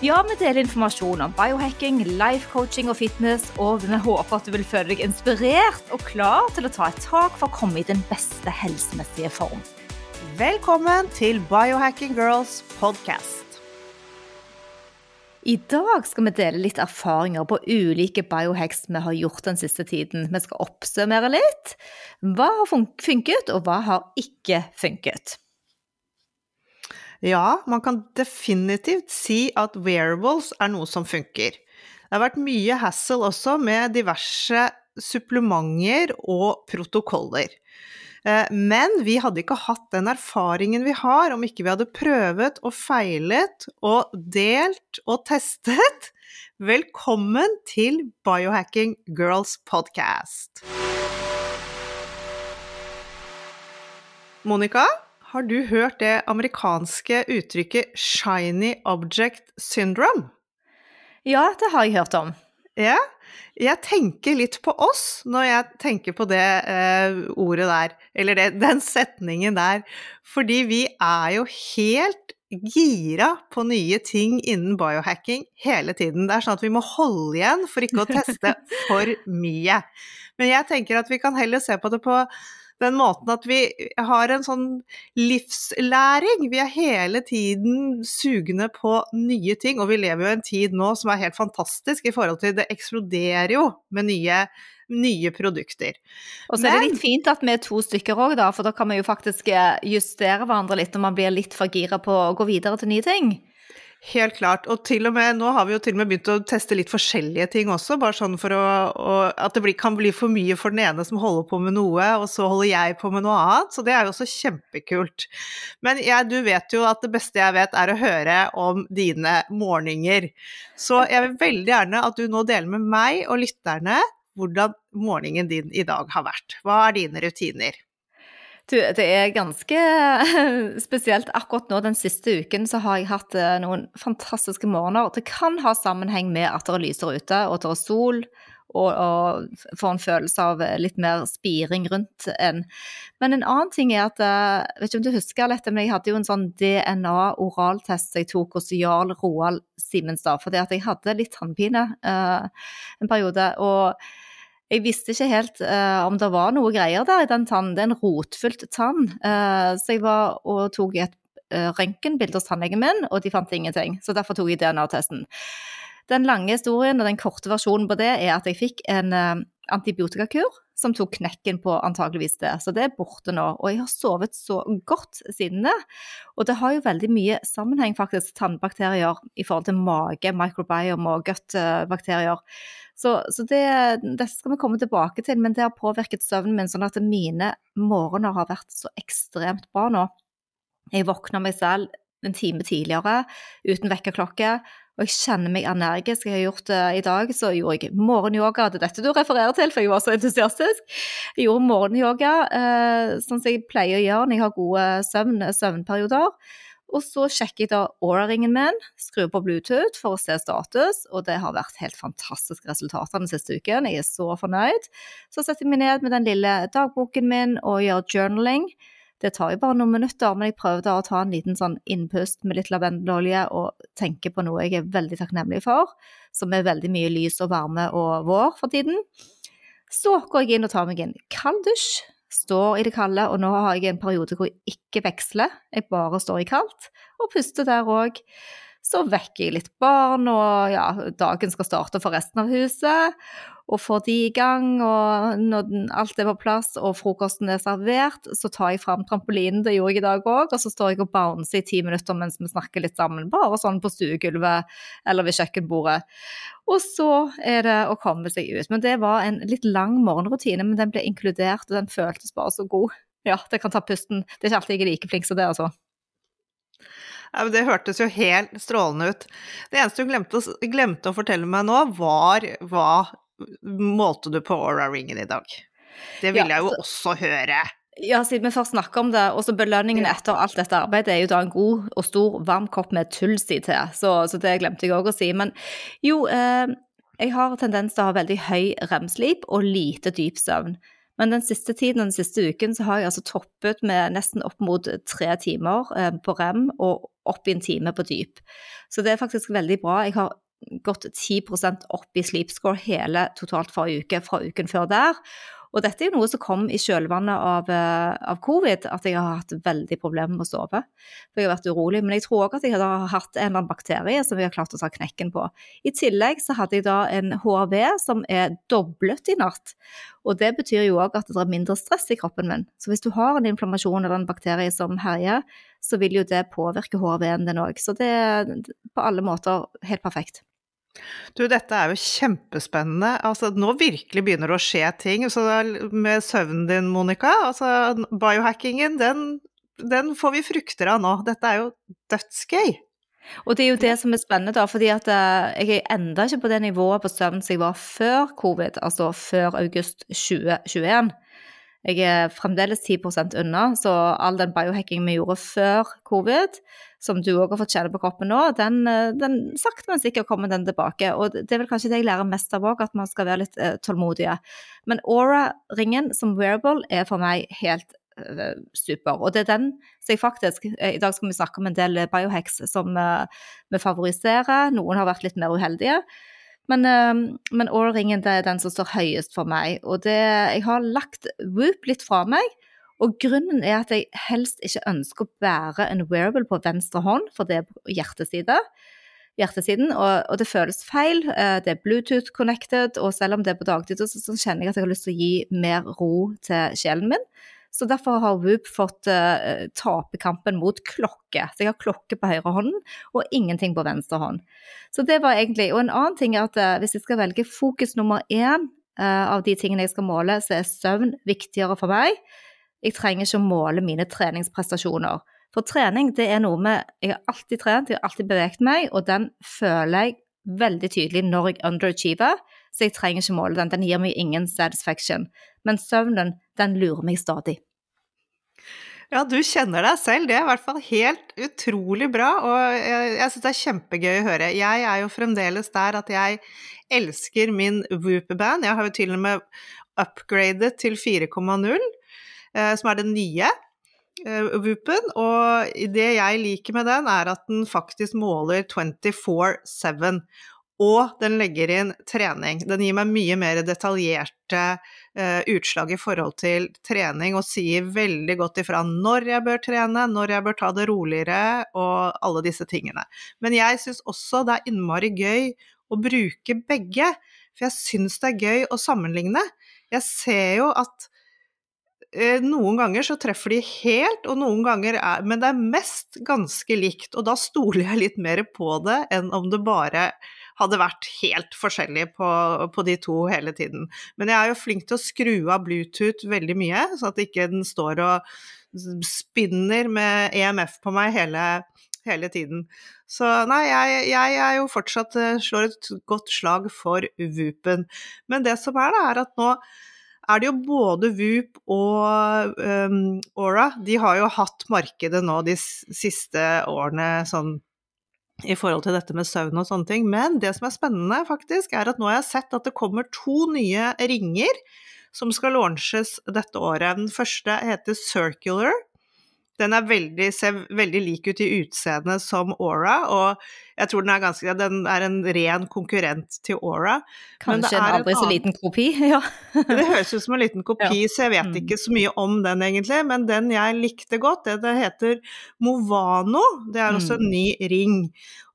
Ja, vi deler informasjon om biohacking, life coaching og fitness, og vi håper at du vil føle deg inspirert og klar til å ta et tak for å komme i den beste helsemessige form. Velkommen til Biohacking Girls podcast. I dag skal vi dele litt erfaringer på ulike biohacks vi har gjort den siste tiden. Vi skal oppsummere litt. Hva har funket, og hva har ikke funket? Ja, man kan definitivt si at wearables er noe som funker. Det har vært mye hassle også med diverse supplementer og protokoller. Eh, men vi hadde ikke hatt den erfaringen vi har om ikke vi hadde prøvet og feilet og delt og testet. Velkommen til Biohacking Girls podcast. Monica, har du hørt det amerikanske uttrykket 'shiny object syndrome'? Ja, det har jeg hørt om. Ja, jeg tenker litt på oss når jeg tenker på det eh, ordet der, eller det, den setningen der, fordi vi er jo helt gira på nye ting innen biohacking hele tiden. Det er sånn at vi må holde igjen for ikke å teste for mye. Men jeg tenker at vi kan heller se på det på den måten at vi har en sånn livslæring. Vi er hele tiden sugne på nye ting, og vi lever jo i en tid nå som er helt fantastisk i forhold til det eksploderer jo med nye, nye produkter. Og så er det litt fint at vi er to stykker òg, da, for da kan vi jo faktisk eh, justere hverandre litt når man blir litt for gira på å gå videre til nye ting. Helt klart. Og til og med, nå har vi jo til og med begynt å teste litt forskjellige ting også, bare sånn for å, å At det kan bli for mye for den ene som holder på med noe, og så holder jeg på med noe annet. Så det er jo også kjempekult. Men jeg, du vet jo at det beste jeg vet, er å høre om dine morgener. Så jeg vil veldig gjerne at du nå deler med meg og lytterne hvordan morgenen din i dag har vært. Hva er dine rutiner? Du, det er ganske spesielt. Akkurat nå den siste uken så har jeg hatt eh, noen fantastiske morgener. Det kan ha sammenheng med at det er lyser ute, og at det er sol, og, og får en følelse av litt mer spiring rundt en. Men en annen ting er at eh, Jeg vet ikke om du husker dette, men jeg hadde jo en sånn DNA-oraltest jeg tok hos Jarl Roald Simenstad, fordi at jeg hadde litt tannpine uh, en periode. og jeg visste ikke helt uh, om det var noe greier der i den tannen. Det er en rotfylt tann. Uh, så jeg var og tok et uh, røntgenbilde hos tannlegen min, og de fant ingenting. Så derfor tok jeg DNA-testen. Den lange historien og den korte versjonen på det er at jeg fikk en uh, antibiotikakur som tok knekken på antageligvis det. Så det er borte nå. Og jeg har sovet så godt siden det. Og det har jo veldig mye sammenheng, faktisk, tannbakterier i forhold til mage, microbiome og gut-bakterier. Så, så det, dette skal vi komme tilbake til, men det har påvirket søvnen min sånn at mine morgener har vært så ekstremt bra nå. Jeg våkner meg selv en time tidligere uten vekkerklokke, og jeg kjenner meg energisk. Jeg har gjort det i dag, så gjorde jeg morgenyoga. Det er dette du refererer til, for jeg var så entusiastisk. Jeg gjorde morgenyoga, eh, sånn som jeg pleier å gjøre når jeg har gode søvn, søvnperioder. Og så sjekker jeg da Aura-ringen min, skrur på Bluetooth for å se status, og det har vært helt fantastiske resultater den siste uken. Jeg er så fornøyd. Så setter jeg meg ned med den lille dagboken min og gjør journaling. Det tar jo bare noen minutter, men jeg prøver da å ta en liten sånn innpust med litt lavendelolje og tenke på noe jeg er veldig takknemlig for, som er veldig mye lys og varme og vår for tiden. Så går jeg inn og tar meg en kald dusj står i det kalde, og nå har jeg en periode hvor jeg ikke veksler, jeg bare står i kaldt, og puster der òg. Så vekker jeg litt barn, og ja, dagen skal starte for resten av huset. Og får de i gang, og når alt er på plass og frokosten er servert, så tar jeg fram trampolinen, det gjorde jeg i dag òg, og så står jeg og bouncer i ti minutter mens vi snakker litt sammen, bare sånn på stuegulvet eller ved kjøkkenbordet. Og så er det å komme seg ut. Men det var en litt lang morgenrutine, men den ble inkludert, og den føltes bare så god. Ja, det kan ta pusten. Det er ikke alltid jeg er like flink som det, altså. Ja, det hørtes jo helt strålende ut. Det eneste hun glemte, glemte, å fortelle meg nå, var hva målte du på Aura-ringen i dag? Det vil Ja, jeg jo så- også høre. Ja, siden vi først snakker om det, og så belønningen etter alt dette arbeidet er jo da en god og stor varm kopp med tulsi til, så, så det glemte jeg òg å si. Men jo, eh, jeg har tendens til å ha veldig høy rem-sleep og lite dyp søvn. Men den siste tiden, den siste uken, så har jeg altså toppet med nesten opp mot tre timer eh, på rem og opp i en time på dyp. Så det er faktisk veldig bra. Jeg har gått 10% opp i sleep score hele totalt forrige uke fra uken før der. Og dette er jo noe som kom i kjølvannet av, eh, av covid, at jeg har hatt veldig problemer med å sove. For jeg har vært urolig. Men jeg tror òg at jeg har hatt en eller annen bakterie som vi har klart å ta knekken på. I tillegg så hadde jeg da en HRV som er doblet i natt. Og det betyr jo òg at det er mindre stress i kroppen min. Så hvis du har en inflammasjon eller en bakterie som herjer, så vil jo det påvirke HRV-en din òg. Så det er på alle måter helt perfekt. Du, dette er jo kjempespennende. Altså, nå virkelig begynner det å skje ting. Så med søvnen din, Monica, altså biohackingen, den, den får vi frukter av nå. Dette er jo dødsgøy. Og det er jo det som er spennende, da, fordi at eh, jeg er enda ikke på det nivået på søvn som jeg var før covid, altså før august 2021. Jeg er fremdeles 10% unna, så all den biohacking vi gjorde før covid, som du òg har fått kjenne på kroppen nå, den, eh, den sakte, men sikkert kommer den tilbake. Og det er vel kanskje det jeg lærer mest av òg, at man skal være litt eh, tålmodige. Men Aura-ringen som wearable er for meg helt eh, super. Og det er den som jeg faktisk eh, I dag skal vi snakke om en del biohacks som uh, vi favoriserer. Noen har vært litt mer uheldige. Men, uh, men Aura-ringen er den som står høyest for meg. Og det, jeg har lagt Whoop litt fra meg. Og grunnen er at jeg helst ikke ønsker å bære en wearable på venstre hånd, for det er på hjerteside. Hjertesiden, og, og det føles feil. eh, Det er Bluetooth connected, og selv om det er på dagtid, så, så kjenner jeg at jeg har lyst til å gi mer ro til sjelen min. Så derfor har Whoop fått uh, tape kampen mot klokke. Så jeg har klokke på høyre hånden og ingenting på venstre hånd. Så det var egentlig Og en annen ting er at uh, hvis jeg skal velge fokus nummer én uh, av de tingene jeg skal måle, så er søvn viktigere for meg. Jeg trenger ikke å måle mine treningsprestasjoner. For trening, det er noe med Jeg har alltid trent, jeg har alltid beveget meg, og den føler jeg veldig tydelig når jeg underachiever, så jeg trenger ikke måle den. Den gir meg ingen satisfaction. Men søvnen, den lurer meg stadig. Ja, du kjenner deg selv. Det er i hvert fall helt utrolig bra, og jeg, jeg syns det er kjempegøy å høre. Jeg er jo fremdeles der at jeg elsker min Wooper-band. Jeg har jo til og med upgradet til 4,0, eh, som er den nye eh, Whoopen. Og det jeg liker med den, er at den faktisk måler 24-7. Og den legger inn trening. Den gir meg mye mer detaljerte eh, utslag i forhold til trening, og sier veldig godt ifra når jeg bør trene, når jeg bør ta det roligere, og alle disse tingene. Men jeg syns også det er innmari gøy å bruke begge, for jeg syns det er gøy å sammenligne. Jeg ser jo at eh, noen ganger så treffer de helt, og noen ganger er Men det er mest ganske likt, og da stoler jeg litt mer på det enn om det bare hadde vært helt forskjellig på, på, de to hele tiden. Men jeg er jo flink til å skru av Bluetooth veldig mye, så at ikke den står og spinner med EMF på meg hele, hele tiden. Så nei, jeg, jeg, er jo fortsatt slår et godt slag for Vupen. Men det som er, da, er at nå er det jo både Whoop og um, Aura, de har jo hatt markedet nå de siste årene sånn i forhold til dette med søvn og sånne ting. Men det som er spennende, faktisk, er at nå har jeg sett at det kommer to nye ringer som skal launches dette året. Den første heter Circular. Den veldig, ser veldig lik ut i utseendet som Aura, og jeg tror den er, ganske, den er en ren konkurrent til Aura. Kanskje en aldri så liten kopi, ja. det høres ut som en liten kopi, ja. så jeg vet ikke så mye om den egentlig. Men den jeg likte godt, det, det heter Movano. Det er også en ny ring.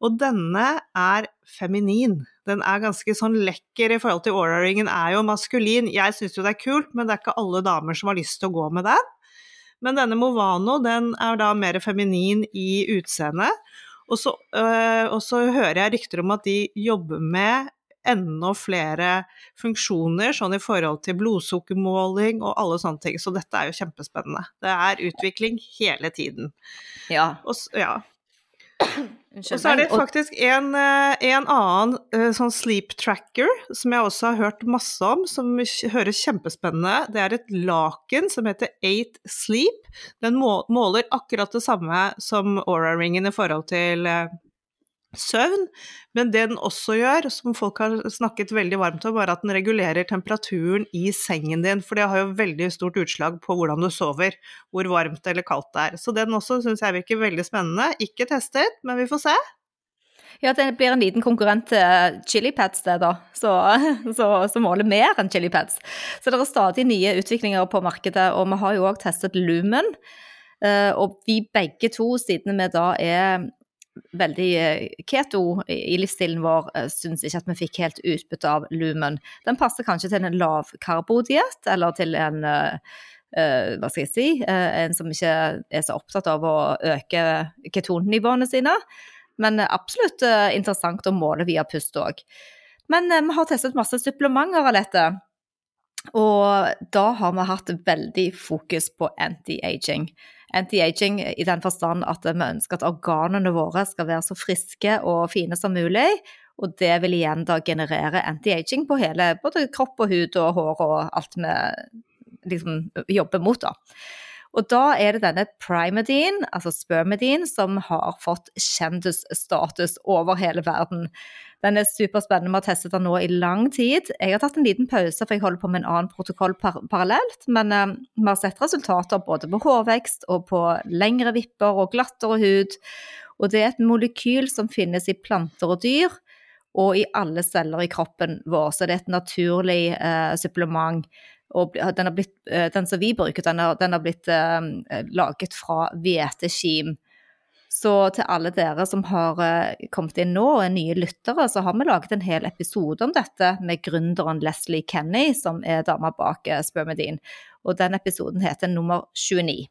Og denne er feminin. Den er ganske sånn lekker i forhold til Aura-ringen, er jo maskulin. Jeg syns jo det er kult, men det er ikke alle damer som har lyst til å gå med den. Men denne Movano, den er da mer feminin i utseendet. Og så, øh, og så hører jeg rykter om at de jobber med enda flere funksjoner, sånn i forhold til blodsukkermåling og alle sånne ting. Så dette er jo kjempespennende. Det er utvikling hele tiden. Ja. Og, ja. Og så er det faktisk en, eh, en annen eh, sånn sleep tracker som jeg også har hørt masse om, som høres kjempespennende. Det er et laken som heter Eight Sleep. Den måler akkurat det samme som Aura-ringen i forhold til eh, søvn, men det den også gjør, som folk har snakket veldig varmt om, er at den regulerer temperaturen i sengen din, for det har jo veldig stort utslag på hvordan du sover, hvor varmt eller kaldt det er. Så den også syns jeg virker veldig spennende. Ikke testet, men vi får se. Ja, det blir en liten konkurrent til chilipads, det, da. Så, så, så måler mer enn chilipads. Så det er stadig nye utviklinger på markedet, og vi har jo òg testet Lumen. Eh, og vi begge to, siden vi da er veldig eh, keto i livsstilen vår, eh, syns ikke at vi fikk helt utbytte av lumen. Den passer kanskje til en lavkarbodiett, eller til en uh, hva skal jeg si, en som ikke er så opptatt av å øke ketonnivåene sine. Men absolutt interessant å måle via pust òg. Men vi har testet masse supplementer av dette. Og da har vi hatt veldig fokus på anti-aging anti-aging i den forstand at vi ønsker at organene våre skal være så friske og fine som mulig. Og det vil igjen da generere anti-aging på hele både kropp og hud og hår og alt vi liksom jobber mot, da. Og da er det denne Primadine, altså spermidine, som har fått kjendisstatus over hele verden. Den er superspennende. Vi har testet den nå i lang tid. Jeg har tatt en liten pause, for jeg holder på med en annen protokoll par parallelt. Men eh, vi har sett resultater både på hårvekst og på lengre vipper og glattere hud. Og det er et molekyl som finnes i planter og dyr, og i alle celler i kroppen vår. Så det er et naturlig eh, supplement. Og den, blitt, eh, den, som vi bruker, den har, den har blitt eh, laget fra hvetekim. Så til alle dere som har eh, kommet inn nå og er nye lyttere, så har vi laget en hel episode om dette med gründeren Leslie Kenny, som er dama bak eh, Spermidine. Og den episoden heter nummer 29.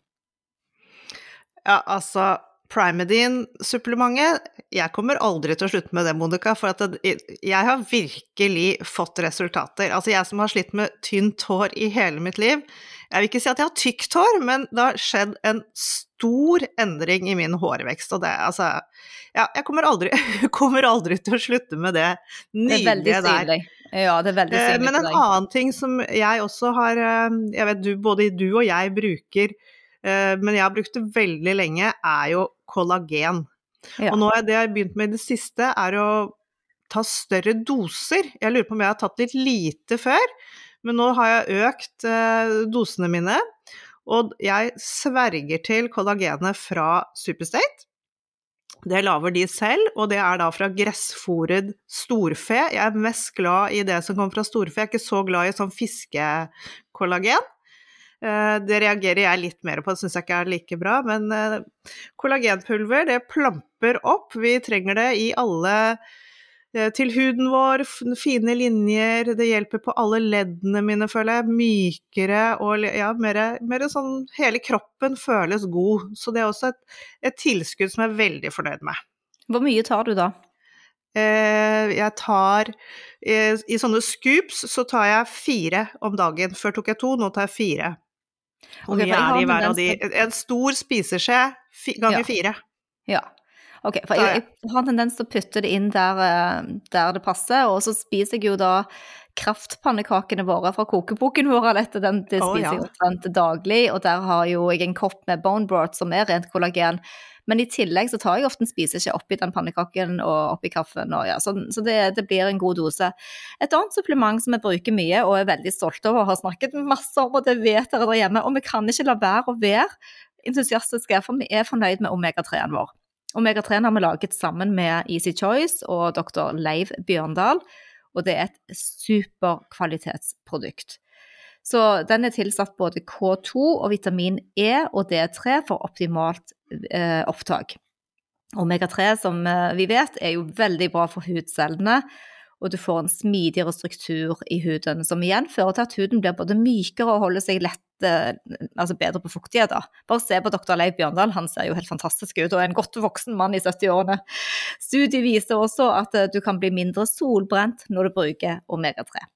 Ja, altså Primadine-supplementet Jeg kommer aldri til å slutte med det, Monica, for jeg har virkelig fått resultater. Altså, jeg som har slitt med tynt hår i hele mitt liv Jeg vil ikke si at jeg har tykt hår, men det har skjedd en stor endring i min hårvekst, og det altså Ja, jeg kommer aldri, kommer aldri til å slutte med det nydelige der. Ja, det er veldig synlig. Men en annen ting som jeg også har eh, Jeg vet du, både du og jeg bruker Eh, men jeg har brukt det veldig lenge, er jo kollagen. Ja. Og nå er det jeg har begynt med i det siste, er å ta større doser. Jeg lurer på om jeg har tatt litt lite før, men nå har jeg økt eh, dosene mine. Og jeg sverger til kollagenet fra Superstate. Det lager de selv, og det er da fra gressfòret storfe. Jeg er mest glad i det som kommer fra storfe, jeg er ikke så glad i sånn fiskekollagen. Eh, det reagerer jeg litt mer på, det syns jeg ikke er like bra. Men eh, kollagenpulver, det plamper opp. Vi trenger det i alle eh, til huden vår, fine linjer, det hjelper på alle leddene mine, føler jeg. Mykere og ja, mer, mer sånn Hele kroppen føles god. Så det er også et, et, tilskudd som jeg er veldig fornøyd med. Hvor mye tar du da? Jeg tar I sånne scoops så tar jeg fire om dagen. Før tok jeg to, nå tar jeg fire. Hvor mye er det i hver av de? En stor spiseskje ganger ja. fire. Ja. Ok, for jeg, jeg, har en tendens til å putte det inn der, eh, der, det passer, og så spiser jeg jo da kraftpannekakene våre fra kokeboken vår. Dette, den, det spiser oh, ja. jeg omtrent daglig, og der har jo jeg en kopp med bone broth som er rent kollagen. Men i tillegg så tar jeg ofte en spiseskje oppi den pannekaken og oppi kaffen. Og ja, så, så det, det, blir en god dose. Et annet supplement som vi bruker mye og er veldig stolte over og har snakket masse om, og det vet dere der hjemme, og vi kan ikke la være å være entusiastiske, for vi er fornøyd med omega-3-en vår. Omega-3 har vi laget sammen med Easy Choice og dr. Leiv Bjørndal, og det er et superkvalitetsprodukt. Så den er tilsatt både K2 og vitamin E og D3 for optimalt eh, opptak. Omega-3, som eh, vi vet, er jo veldig bra for hudcellene, og du får en smidigere struktur i huden, som igjen fører til at huden blir både mykere og holder seg lett, eh, altså bedre på fuktighet. Da. Bare se på dr. Leif Bjørndal, han ser jo helt fantastisk ut og er en godt voksen mann i 70-årene. Studiet viser også at eh, du kan bli mindre solbrent når du bruker omega-3.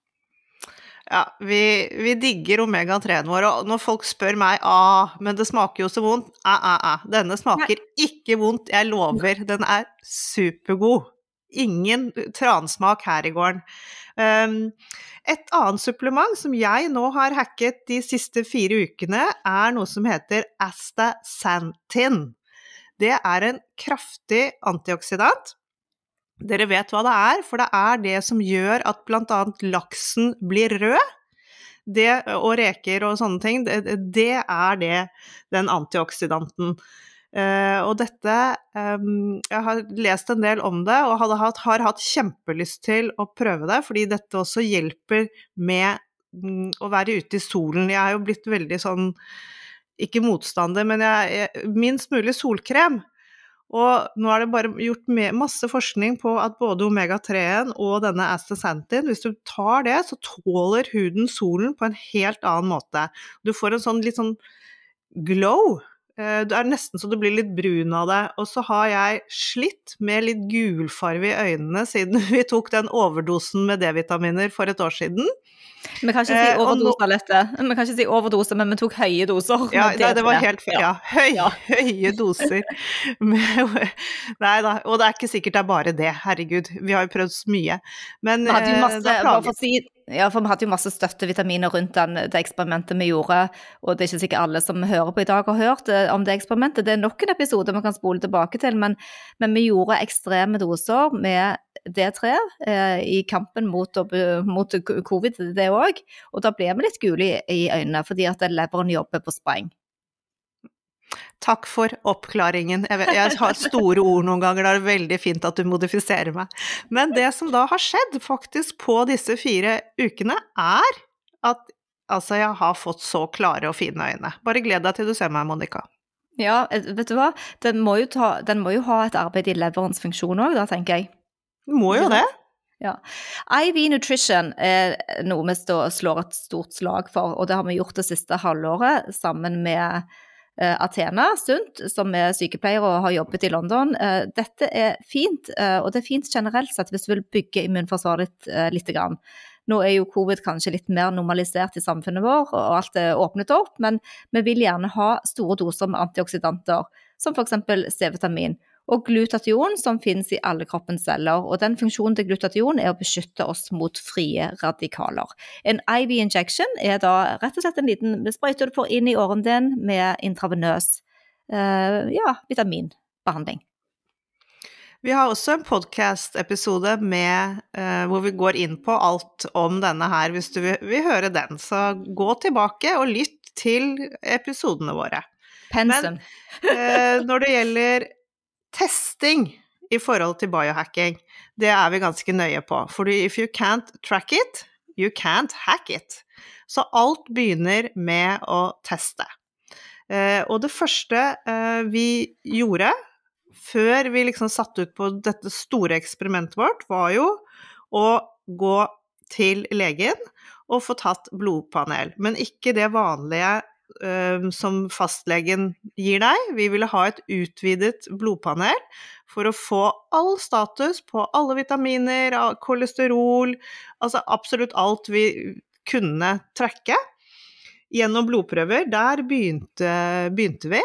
Ja, vi, vi digger omega-3-en vår, og når folk spør meg ah, men det smaker jo så vondt, æ, æ, æ. Denne smaker ikke vondt, jeg lover. Den er supergod. Ingen transmak her i gården. Um, et annet supplement som jeg nå har hacket de siste fire ukene, er noe som heter Astaxanthin. Det er en kraftig antioksidant dere vet hva det er, for det er det som gjør at bl.a. laksen blir rød. Det, og reker og sånne ting, det, det er det, den antioksidanten. Uh, og dette um, Jeg har lest en del om det, og hatt, har hatt kjempelyst til å prøve det, fordi dette også hjelper med um, å være ute i solen. Jeg er jo blitt veldig sånn Ikke motstander, men jeg, jeg, minst mulig solkrem. Og nå er det bare gjort masse forskning på at både omega-3-en og denne astaxanthin, hvis du tar det, så tåler huden solen på en helt annen måte. Du får en sånn litt sånn glow. Eh, det er nesten så du blir litt brun av det. Og så har jeg slitt med litt gulfarve i øynene siden vi tok den overdosen med D-vitaminer for et år siden. Vi kan ikke si eh, overdose av. Vi kan ikke si overdose, men vi tok høye doser. Ja, det, det var helt feil. Ja, høy, ja. høye doser. Nei da, og det er ikke sikkert det er bare det, herregud. Vi har jo prøvd så mye. Men hadde jo masse, eh, bare for å si, ja, for vi hadde jo masse støttevitaminer rundt den, det eksperimentet vi gjorde, og det er ikke sikkert alle som hører på i dag har hørt eh, om det eksperimentet. Det er nok en episode vi kan spole tilbake til, men, men vi gjorde ekstreme doser med D3 eh, i kampen mot, mot covid, det òg. Og da ble vi litt gule i, i øynene fordi at leveren jobber på spreng. Takk for oppklaringen. Jeg, vet, jeg, har store ord noen ganger, da er det veldig fint at du modifiserer meg. Men det som da har skjedd faktisk på disse fire ukene, er at altså, jeg har fått så klare og fine øyne. Bare gled deg til du ser meg, Monica. Ja, vet du hva. Den må jo, ta, den må jo ha et arbeid i leverens funksjon òg, da, tenker jeg. Den må jo det. Ja. IV Nutrition er noe vi slår et stort slag for, og det har vi gjort det siste halvåret sammen med Eh, Athena Sundt, som er sykepleier og har jobbet i London. Eh, dette er fint, eh, og det er fint generelt sett hvis du vil bygge immunforsvaret ditt litt. Grann. Nå er jo covid kanskje litt mer normalisert i samfunnet vår, og alt er åpnet opp, men vi vil gjerne ha store doser med antioksidanter, som f.eks. C-vitamin og glutation, som finnes i alle kroppens celler. Og den funksjonen til glutation er å beskytte oss mot frie radikaler. En IV injection er da rett og slett en liten sprøyte du får inn i åren din med intravenøs uh, ja, vitaminbehandling. Vi har også en podkast-episode uh, hvor vi går inn på alt om denne her, hvis du vil, vil høre den. Så gå tilbake og lytt til episodene våre. Pensum. Men uh, når det gjelder testing i forhold til biohacking, det er vi ganske nøye på. For if you can't track it, you can't hack it. Så alt begynner med å teste. Eh, og det første eh, vi gjorde før vi liksom satte ut på dette store eksperimentet vårt, var jo å gå til legen og få tatt blodpanel. Men ikke det vanlige som fastlegen gir deg. Vi ville ha et utvidet blodpanel for å få all status på alle vitaminer, kolesterol, altså absolutt alt vi kunne trekke. Gjennom blodprøver, der begynte, begynte vi.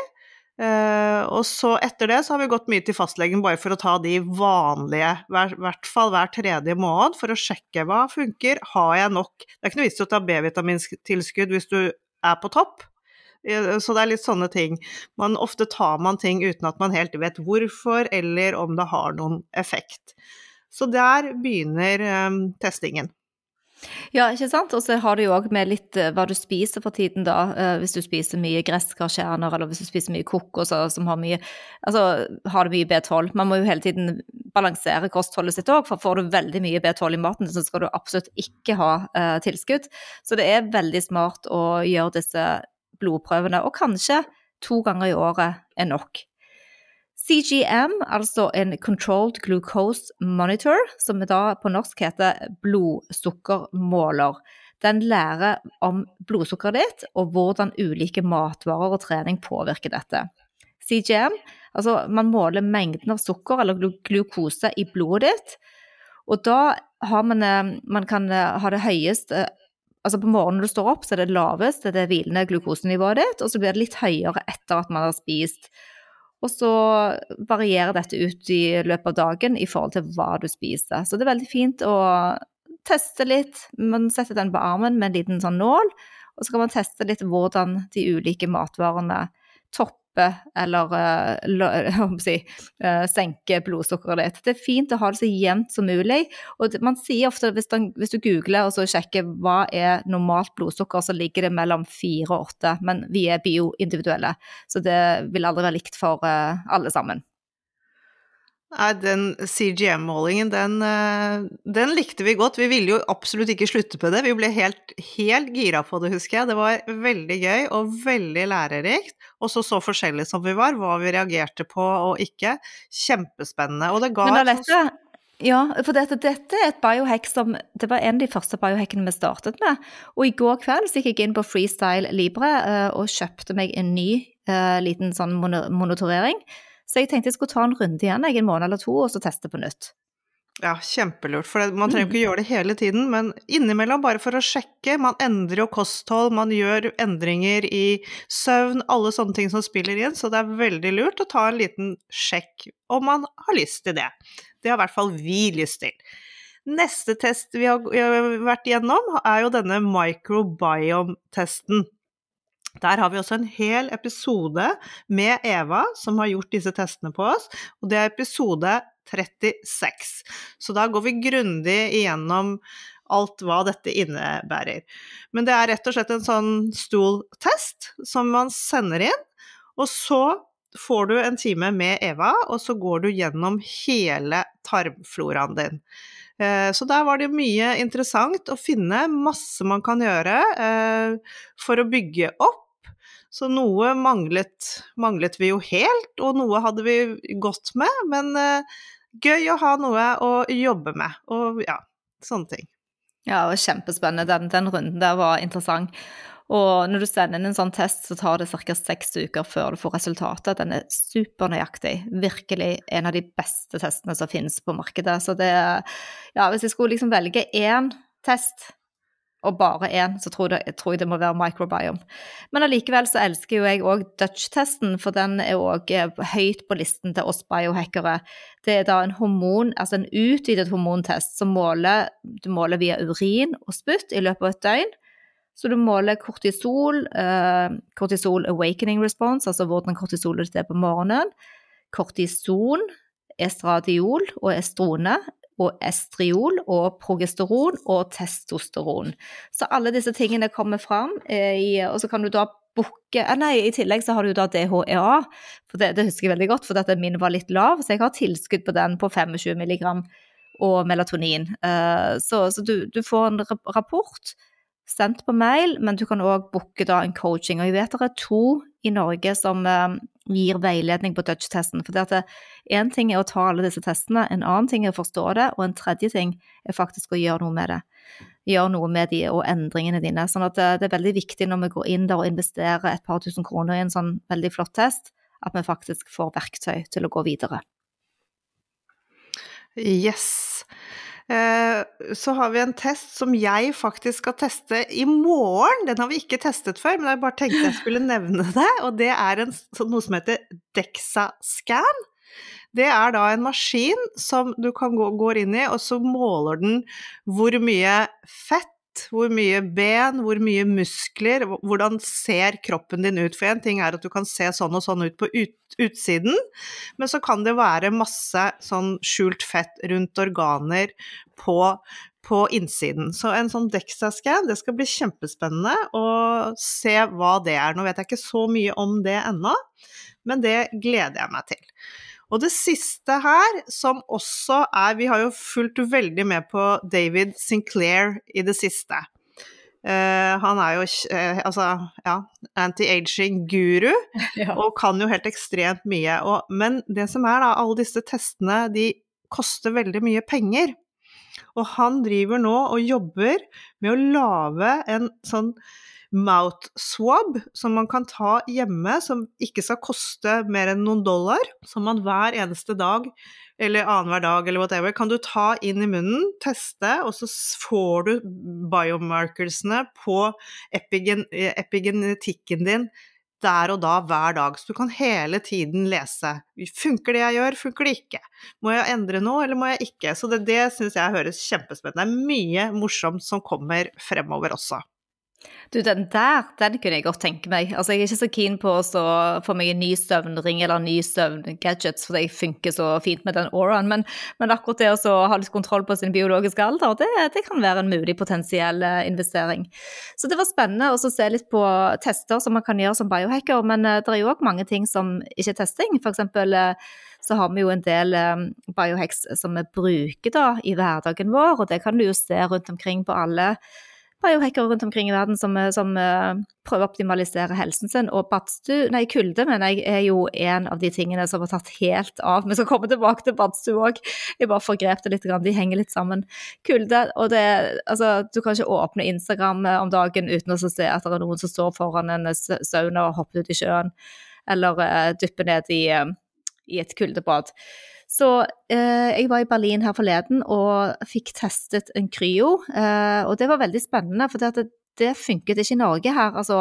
Uh, og så etter det så har vi gått mye til fastlegen bare for å ta de vanlige, i hvert fall hver tredje måned, for å sjekke hva funker, har jeg nok Det er ikke noe vits i å ta B-vitamintilskudd hvis du er på topp, så det er litt sånne ting. Man, ofte tar man ting uten at man helt vet hvorfor, eller om det har noen effekt. Så der begynner um, testingen. Ja, ikke sant. Og så har det jo òg med litt uh, hva du spiser for tiden, da. Uh, hvis du spiser mye gresskarkjerner, eller hvis du spiser mye kokos som har mye Altså har du mye B12. Man må jo hele tiden balansere kostholdet sitt òg, for får du veldig mye B12 i maten, så skal du absolutt ikke ha uh, tilskudd. Så det er veldig smart å gjøre disse blodprøvene, og kanskje to ganger i året er nok. CGM, altså en Controlled Glucose Monitor, som da på norsk heter blodsukkermåler, den lærer om blodsukkeret ditt og hvordan ulike matvarer og trening påvirker dette. CGM, altså man måler mengden av sukker eller glukose i blodet ditt, og da man, eh, man kan eh, ha det høyeste Altså På morgenen når du står opp, så er det lavest, det er hvilende glukosenivået ditt, og så blir det litt høyere etter at man har spist. Og så varierer dette ut i løpet av dagen i forhold til hva du spiser. Så det er veldig fint å teste litt. Man setter den på armen med en liten sånn nål, og så kan man teste litt hvordan de ulike matvarene topper eller uh, si, uh, blodsukkeret ditt. Det er fint å ha det så jevnt som mulig. Og man sier ofte hvis, den, hvis du googler og sjekker hva er normalt blodsukker, så ligger det mellom fire og åtte. Men vi er bioindividuelle, så det vil aldri være likt for uh, alle sammen. Nei, den CGM-målingen, den, eh, den, likte vi godt. Vi ville jo absolutt ikke slutte på det. Vi ble helt, helt gira på det, husker jeg. Det var veldig gøy og veldig lærerikt. Og så så forskjellige som vi var, hva vi reagerte på og ikke. Kjempespennende. Og det ga Men Alette, ja, for dette, dette, er et biohack som Det var en av de første biohackene vi startet med. Og i går kveld så gikk jeg inn på Freestyle Libre uh, og kjøpte meg en ny uh, liten sånn monitorering så jeg tenkte jeg skulle ta en runde igjen, jeg, en måned eller to, og så teste på nytt. Ja, kjempelurt. For man trenger ikke gjøre det hele tiden, men innimellom bare for å sjekke. Man endrer jo kosthold, man gjør endringer i søvn, alle sånne ting som spiller inn, så det er veldig lurt å ta en liten sjekk om man har lyst til det. Det har i hvert fall vi lyst til. Neste test vi har vært igjennom, er jo denne microbiome-testen. Der har vi også en hel episode med Eva som har gjort disse testene på oss, og det er episode 36. Så da går vi grundig igjennom alt hva dette innebærer. Men det er rett og slett en sånn stool-test som man sender inn, og så får du en time med Eva, og så går du gjennom hele tarmfloraen din. Eh, så der var det mye interessant å finne, masse man kan gjøre eh, for å bygge opp så noe manglet, manglet, vi jo helt, og noe hadde vi gått med, men uh, gøy å ha noe å jobbe med, og ja, sånne ting. Ja, det var kjempespennende. Den, den runden der var interessant. Og når du sender inn en sånn test, så tar det ca. seks uker før du får resultatet. Den er supernøyaktig. Virkelig en av de beste testene som finnes på markedet. Så det Ja, hvis jeg skulle liksom velge én test og bare én, så tror jeg, tror jeg, det må være microbiome. Men allikevel så elsker jo jeg òg Dutch-testen, for den er òg eh, høyt på listen til oss biohackere. Det er da en hormon, altså en utvidet hormontest som måler, du måler via urin og spytt i løpet av et døgn. Så du måler kortisol, eh, kortisol awakening response, altså hvordan kortisolet ditt er på morgenen. Kortison, estradiol og estrone og estriol og progesteron og testosteron. Så alle disse tingene kommer fram, eh, og så kan du da booke eh, Nei, i tillegg så har du da DHEA, for det, det husker jeg veldig godt, for dette min var litt lav, så jeg har tilskudd på den på 25 milligram og melatonin. Eh, så, så du, du, får en rapport sendt på mail, men du kan òg booke da en coaching. Og jeg vet det er to i Norge som gir veiledning på Dutch-testen. For én ting er å ta alle disse testene, en annen ting er å forstå det, og en tredje ting er faktisk å gjøre noe med det. Gjøre noe med de og endringene dine. Sånn at det, er veldig viktig når vi går inn der og investerer et par tusen kroner i en sånn veldig flott test, at vi faktisk får verktøy til å gå videre. Yes. Eh, så har vi en test som jeg faktisk skal teste i morgen. Den har vi ikke testet før, men jeg bare tenkte jeg skulle nevne det. Og det er en, noe som heter DEXA-scan. Det er da en maskin som du kan gå, går inn i, og så måler den hvor mye fett hvor mye ben, hvor mye muskler, hvordan ser kroppen din ut? For én ting er at du kan se sånn og sånn ut på ut, utsiden, men så kan det være masse sånn skjult fett rundt organer på, på innsiden. Så en sånn DEXA-scan, det skal bli kjempespennende å se hva det er. Nå vet jeg ikke så mye om det ennå, men det gleder jeg meg til. Og det siste her, som også er Vi har jo fulgt veldig med på David Sinclair i det siste. Uh, han er jo uh, altså, ja, anti-aging-guru, ja. og kan jo helt ekstremt mye. Og, men det som er, da, alle disse testene, de koster veldig mye penger. Og han driver nå og jobber med å lage en sånn mouth swab som man kan ta hjemme, som ikke skal koste mer enn noen dollar, som man hver eneste dag eller annenhver dag eller whatever, kan du ta inn i munnen, teste, og så får du biomarkersene på epigen, epigenetikken din der og da hver dag. Så du kan hele tiden lese. Funker det jeg gjør, funker det ikke? Må jeg endre noe, eller må jeg ikke? Så det, det syns jeg høres kjempespennende Det er mye morsomt som kommer fremover også. Du, den der, den kunne jeg godt tenke meg. Altså, jeg er ikke så keen på å få meg en ny søvnring eller en ny søvngadgets, for jeg funker så fint med den auraen, men, men akkurat det å ha litt kontroll på sin biologiske alder, det, det, kan være en mulig potensiell eh, investering. Så det var spennende å se litt på tester som man kan gjøre som biohacker, men eh, det er jo òg mange ting som ikke er testing. For eksempel eh, så har vi jo en del biohacks som vi bruker da i hverdagen vår, og det kan du jo se rundt omkring på alle biohackere rundt omkring i verden som, som uh, prøver å optimalisere helsen sin. Og badstue, nei, kulde mener jeg er jo en av de tingene som har tatt helt av. Vi skal komme tilbake til badstue òg. Jeg bare forgrep det litt, de henger litt sammen. Kulde, og det Altså, du kan ikke åpne Instagram eh, om dagen uten å se at det er noen som står foran en sauna og hopper ut i sjøen, eller uh, dypper ned i, uh, i et kuldebad. Så eh, jeg var i Berlin her forleden og fikk testet en kryo, eh, og det var veldig spennende. For det, det funket ikke i Norge her. Altså,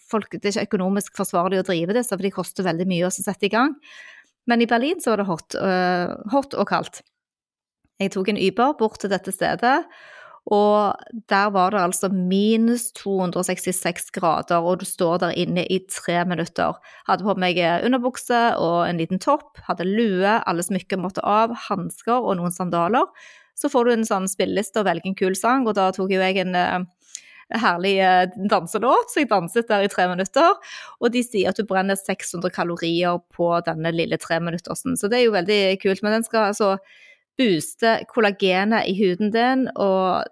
folk, det er ikke økonomisk forsvarlig å drive det, for det koster veldig mye å sette i gang. Men i Berlin så var det hot, uh, hot og kaldt. Jeg tok en Uber bort til dette stedet, og der var det altså minus 266 grader, og du står der inne i tre minutter. Hadde på meg underbukse og en liten topp, hadde lue, alle smykker måtte av, hansker og noen sandaler. Så får du en sånn spilleliste og velger en kul sang, og da tok jo jeg en uh, herlig uh, danselåt, så jeg danset der i tre minutter. Og de sier at du brenner 600 kalorier på denne lille treminuttersen, så det er jo veldig kult. Men den skal altså booste kollagenet i huden din, og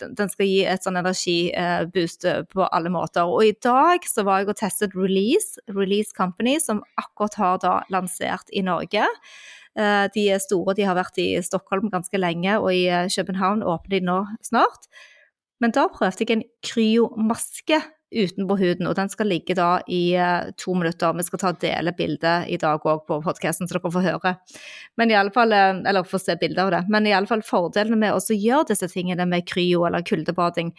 den skal gi et sånn energiboost eh, på alle måter. Og i dag så var jeg og testet Release, Release Company, som akkurat har da lansert i Norge. Eh, de er store, de har vært i Stockholm ganske lenge, og i eh, København åpner de nå snart. Men da prøvde jeg en kryomaske utenpå huden, og den skal ligge da i uh, to minutter. Vi skal ta og dele bildet i dag òg på podkasten, så dere får høre. Men i alle fall, uh, eller får se bilder av det. Men i alle fall fordelene med å gjøre disse tingene med kryo eller kuldebading,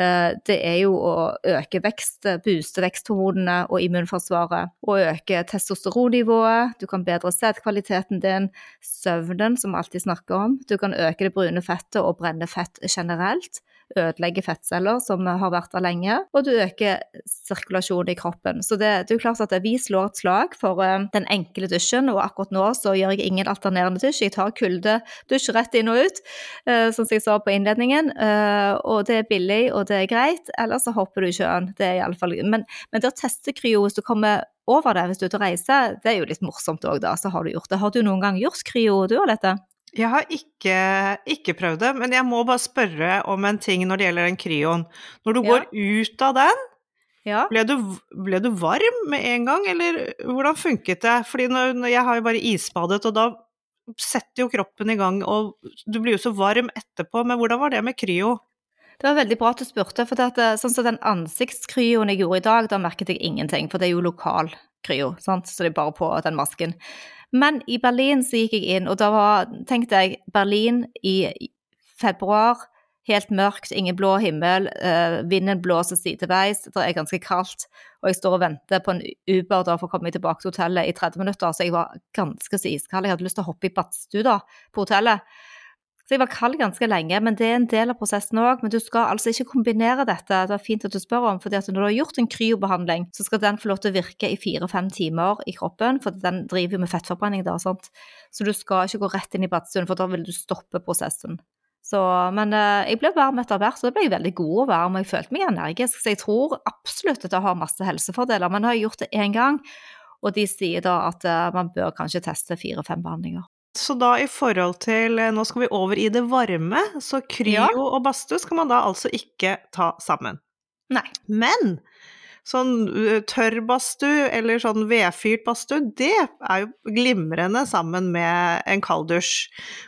uh, det er jo å øke vekst, booste veksthormonene og immunforsvaret. Og øke testosteronnivået. Du kan bedre sædkvaliteten din, søvnen, som vi alltid snakker om. Du kan øke det brune fettet og brenne fett generelt ødelegger fettceller, som har vært der lenge, og du øker sirkulasjonen i kroppen. Så det, det er klart at vi slår et slag for uh, den enkle dusjen, og akkurat nå så gjør jeg ingen alternerende dusj. Jeg tar kuldedusj rett inn og ut, uh, som jeg sa på innledningen. Uh, og det er billig, og det er greit. Eller så hopper du i sjøen. Det er iallfall Men, men det å teste kryo hvis du kommer over det hvis du er ute og reiser, det er jo litt morsomt òg, da. Så har du gjort det. Har du noen gang gjort kryo, du, Alette? Jeg har ikke, ikke, prøvd det, men jeg må bare spørre om en ting når det gjelder den kryoen. Når du ja. går ut av den, ja. ble, du, ble, du, varm med en gang, eller hvordan funket det? Fordi når, når jeg har jo bare isbadet, og da setter jo kroppen i gang, og du blir jo så varm etterpå, men hvordan var det med kryo? Det var veldig bra at du spurte, for det, eh, sånn som den ansiktskryoen jeg gjorde i dag, da merket jeg ingenting, for det er jo lokal kryo, sant? så det er bare på den masken. Men i Berlin så gikk jeg inn, og da var, tenkte jeg Berlin i februar. Helt mørkt, ingen blå himmel, uh, vinden blåser sideveis, det er ganske kaldt. Og jeg står og venter på en Uber da, for å komme tilbake til hotellet i 30 minutter, så jeg var ganske så iskald. Jeg hadde lyst til å hoppe i badstue på hotellet. Så jeg var kald ganske lenge, men det er en del av prosessen òg. Men du skal altså ikke kombinere dette, det er fint at du spør om, fordi at når du har gjort en kryobehandling, så skal den få lov til å virke i fire-fem timer i kroppen, for den driver jo med fettforbrenning da, sant. Så du skal ikke gå rett inn i badstuen, for da vil du stoppe prosessen. Så, men eh, jeg ble varm etter hvert, så det ble jeg veldig god og varm, og jeg følte meg energisk. Så jeg tror absolutt at det har masse helsefordeler. Men jeg har gjort det én gang, og de sier da at eh, man bør kanskje teste fire-fem behandlinger. Så da i forhold til eh, Nå skal vi over i det varme, så kryo ja. og badstue skal man da altså ikke ta sammen. Nei. Men sånn eh, tørr badstue eller sånn vedfyrt badstue, det er jo glimrende sammen med en kalddusj.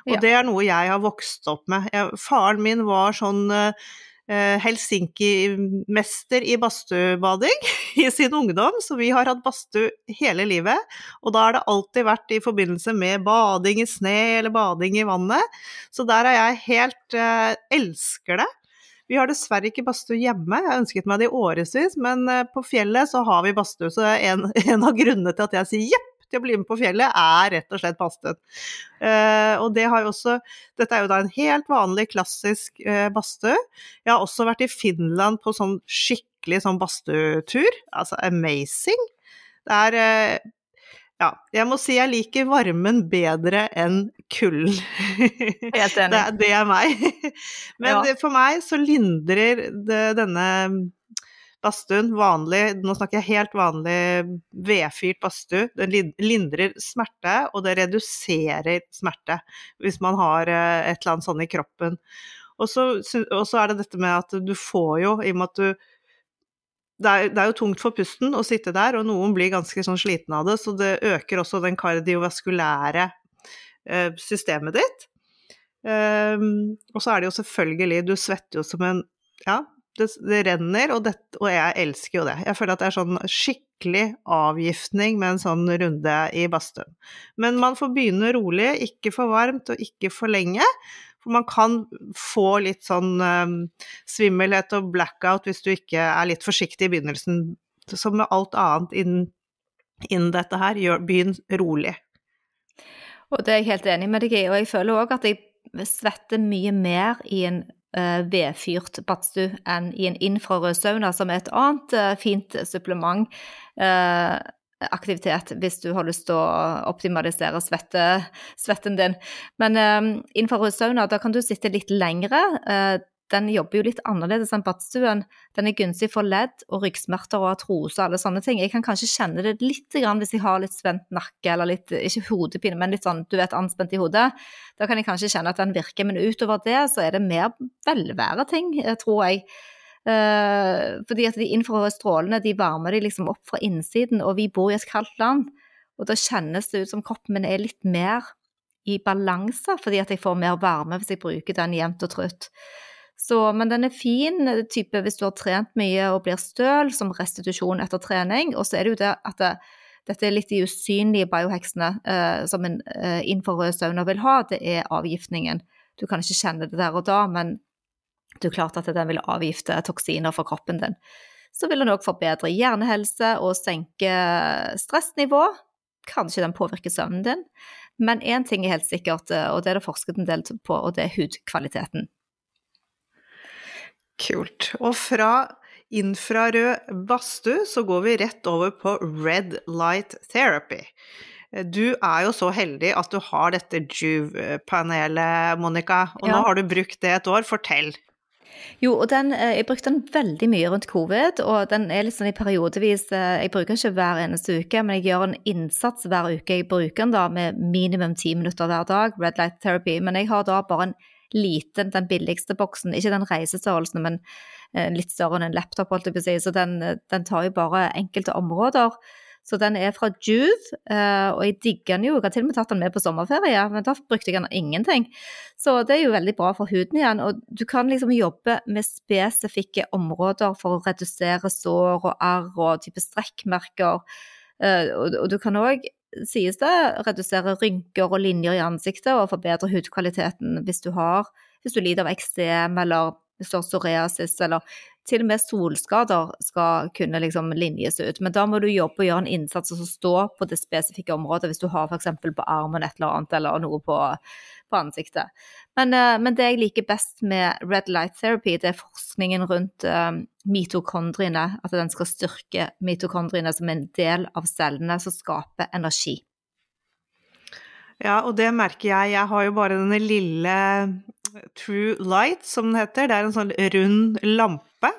Og ja. det er noe jeg har vokst opp med. Jeg, faren min var sånn eh, Helsinki-mester i badstuebading i sin ungdom, så vi har hatt badstue hele livet. Og da har det alltid vært i forbindelse med bading i sne eller bading i vannet. Så der er jeg helt eh, Elsker det. Vi har dessverre ikke badstue hjemme, jeg har ønsket meg det i årevis, men eh, på fjellet så har vi badstue. Så en, en av grunnene til at jeg sier jepp til å bli med på fjellet, er rett og slett badstuen. Uh, og det har jo også Dette er jo da en helt vanlig, klassisk uh, badstue. Jeg har også vært i Finland på sånn skikkelig sånn badstuetur. Altså amazing. Det er uh, ja, jeg må si jeg liker varmen bedre enn kulden. Helt enig. Det, det, er meg. Men ja. det, for meg så lindrer det, denne badstuen, vanlig, nå snakker jeg helt vanlig vedfyrt badstue, den lindrer smerte, og det reduserer smerte hvis man har eh, et eller annet sånt i kroppen. Og så, er det dette med at du får jo, i og med at du det er, det er, jo tungt for pusten å sitte der, og noen blir ganske sånn slitne av det, så det øker også den kardiovaskulære eh, systemet ditt. Um, og så er det jo selvfølgelig Du svetter jo som en Ja, det, det renner, og, det, og, jeg elsker jo det. Jeg føler at det er sånn skikkelig avgiftning med en sånn runde i badstuen. Men man får begynne rolig, ikke for varmt og ikke for lenge. For man kan få litt sånn um, svimmelhet og blackout hvis du ikke er litt forsiktig i begynnelsen. Som med alt annet innen, innen dette her, begynn rolig. Og det er jeg helt enig med deg i, og jeg føler òg at jeg svetter mye mer i en vedfyrt badstue enn i en infrarød sauna, som er et annet uh, fint supplement. Uh, aktivitet hvis du har lyst til å optimalisere svette, svetten din. Men um, infrarød sauna, da kan du sitte litt lengre. Den jobber jo litt annerledes enn badstuen. Den er gunstig for ledd og ryggsmerter og artrose og alle sånne ting. Jeg kan kanskje kjenne det litt hvis jeg har litt spent nakke eller litt, ikke hodepine, men litt sånn, du vet, anspent i hodet. Da kan jeg kanskje kjenne at den virker, men utover det så er det mer velværeting, eh, tror jeg. Eh, fordi at de infrarøde strålene de varmer de liksom opp fra innsiden, og vi bor i et kaldt land. Og da kjennes det ut som kroppen min er litt mer i balanse, fordi at jeg får mer varme hvis jeg bruker den jevnt og trutt. Så, men den er fin type hvis du har trent mye og blir støl, som restitusjon etter trening. Og så er det jo det at det, dette er litt de usynlige bioheksene eh, som en eh, infrarød sauna vil ha, det er avgiftningen. Du kan ikke kjenne det der og da, men det er klart at den vil avgifte toksiner for kroppen din. Så vil den òg forbedre hjernehelse og senke stressnivå. Kanskje den påvirker søvnen din. Men én ting er helt sikkert, eh, og det er det forsket en del på, og det er hudkvaliteten. Kult. Og fra infrarød badstue så går vi rett over på red light therapy. Du er jo så heldig at du har dette Juve-panelet, Monica, og ja. nå har du brukt det et år. Fortell. Jo, og den, eh, jeg brukte den veldig mye rundt covid, og den er litt sånn i periodevis eh, Jeg bruker den ikke hver eneste uke, men jeg gjør en innsats hver uke. Jeg bruker den da med minimum ti minutter hver dag, red light therapy, men jeg har da bare en liten, den billigste boksen. Ikke den reisestørrelsen, men eh, litt større enn en laptop, holdt jeg på å si. Så den, den, tar jo bare enkelte områder. Så den er fra Juve, eh, og jeg digger den jo. Jeg har til og med tatt den med på sommerferie, men da brukte jeg den ingenting. Så det er jo veldig bra for huden igjen. Og du kan liksom jobbe med spesifikke områder for å redusere sår og arr og type strekkmerker. Eh, og du kan òg sies det redusere rynker og linjer i ansiktet og forbedre hudkvaliteten hvis du har hvis du lider av eksem eller hvis du har psoriasis eller til og med solskader skal kunne liksom linjes ut. Men da må du jobbe og gjøre en innsats og stå på det spesifikke området hvis du har f.eks. på armen et eller annet eller noe på, på ansiktet. Men, eh, men, det jeg liker best med red light therapy, det er forskningen rundt um, mitokondriene. At den skal styrke mitokondriene som en del av cellene som skaper energi. Ja, og det merker jeg. Jeg har jo bare denne lille True Light, som den heter. Det er en sånn rund lampe.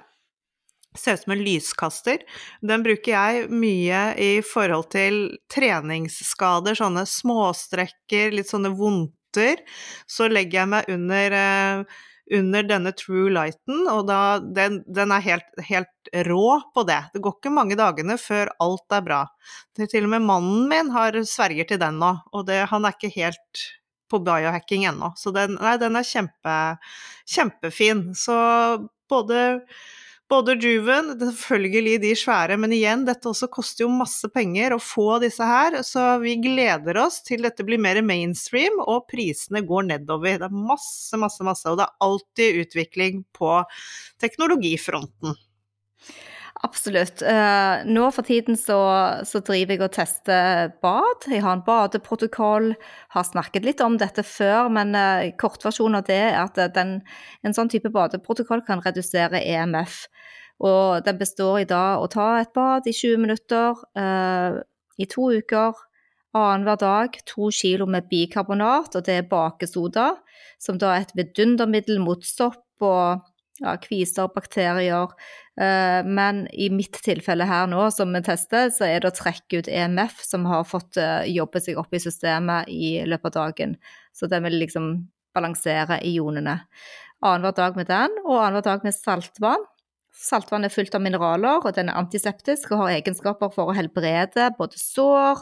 Ser ut som en lyskaster. Den bruker jeg mye i forhold til treningsskader, sånne småstrekker, litt sånne vondter. Så legger jeg meg under eh, under denne true lighten, og da, den, den er helt, helt, rå på det. Det går ikke mange dagene før alt er bra. Det, til og med mannen min har sverger til den nå, og det, han er ikke helt på biohacking ennå. Så den, nei, den er kjempe, kjempefin. Så både både Juven, selvfølgelig de svære, men igjen, dette også koster jo masse penger å få disse her, så vi gleder oss til dette blir mer mainstream og prisene går nedover. Det er masse, masse, masse, og det er alltid utvikling på teknologifronten. Absolutt. Uh, nå for tiden så, så, driver jeg og tester bad. Jeg har en badeprotokoll. Har snakket litt om dette før, men uh, kortversjonen av det er at den, en sånn type badeprotokoll kan redusere EMF. Og den består i dag å ta et bad i 20 minutter i to uker. Annenhver dag to kilo med bikarbonat, og det er bakesoda, som da er et vidundermiddel mot sopp og ja, kviser, bakterier. Uh, men i mitt tilfelle her nå, som vi tester, så er det å trekke ut EMF som har fått uh, jobbe seg opp i systemet i løpet av dagen. Så den vil liksom balansere ionene. Annenhver dag med den, og annenhver dag med saltvann. Saltvann er fullt av mineraler, og den er antiseptisk og har egenskaper for å helbrede både sår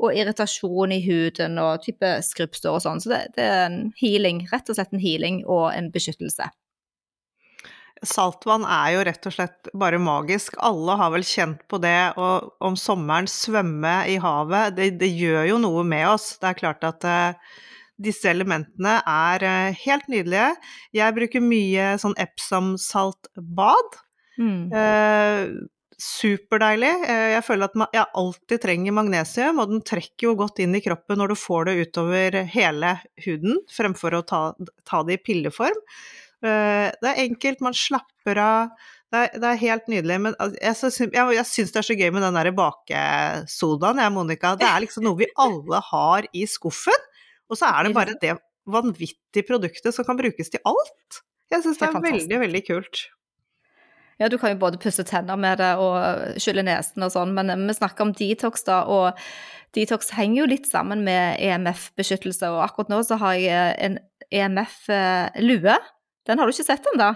og irritasjon i huden og type skrubbsår og sånn. Så det, det er en healing, rett og slett en healing og en beskyttelse. Saltvann er jo rett og slett bare magisk. Alle har vel kjent på det å om sommeren svømme i havet. Det, det, gjør jo noe med oss. Det er klart at uh, disse elementene er uh, helt nydelige. Jeg bruker mye sånn Epsom-saltbad. Mm. Uh, superdeilig. Jeg føler at jeg alltid trenger magnesium, og den trekker jo godt inn i kroppen når du får det utover hele huden, fremfor å ta, ta det i pilleform. Eh, det er enkelt, man slapper av. Det er, det er helt nydelig. Men jeg, jeg, jeg syns det er så gøy med den der bakesodaen, jeg, Monica. Det er liksom noe vi alle har i skuffen. Og så er det bare det vanvittige produktet som kan brukes til alt. Jeg syns det, det, er veldig, veldig kult. Ja, du kan jo både pusse tenner med det og skylle nesen og sånn, men vi snakker om detox, da. Og detox henger jo litt sammen med EMF-beskyttelse, og akkurat nå så har jeg en EMF-lue eh, den har du ikke sett ennå.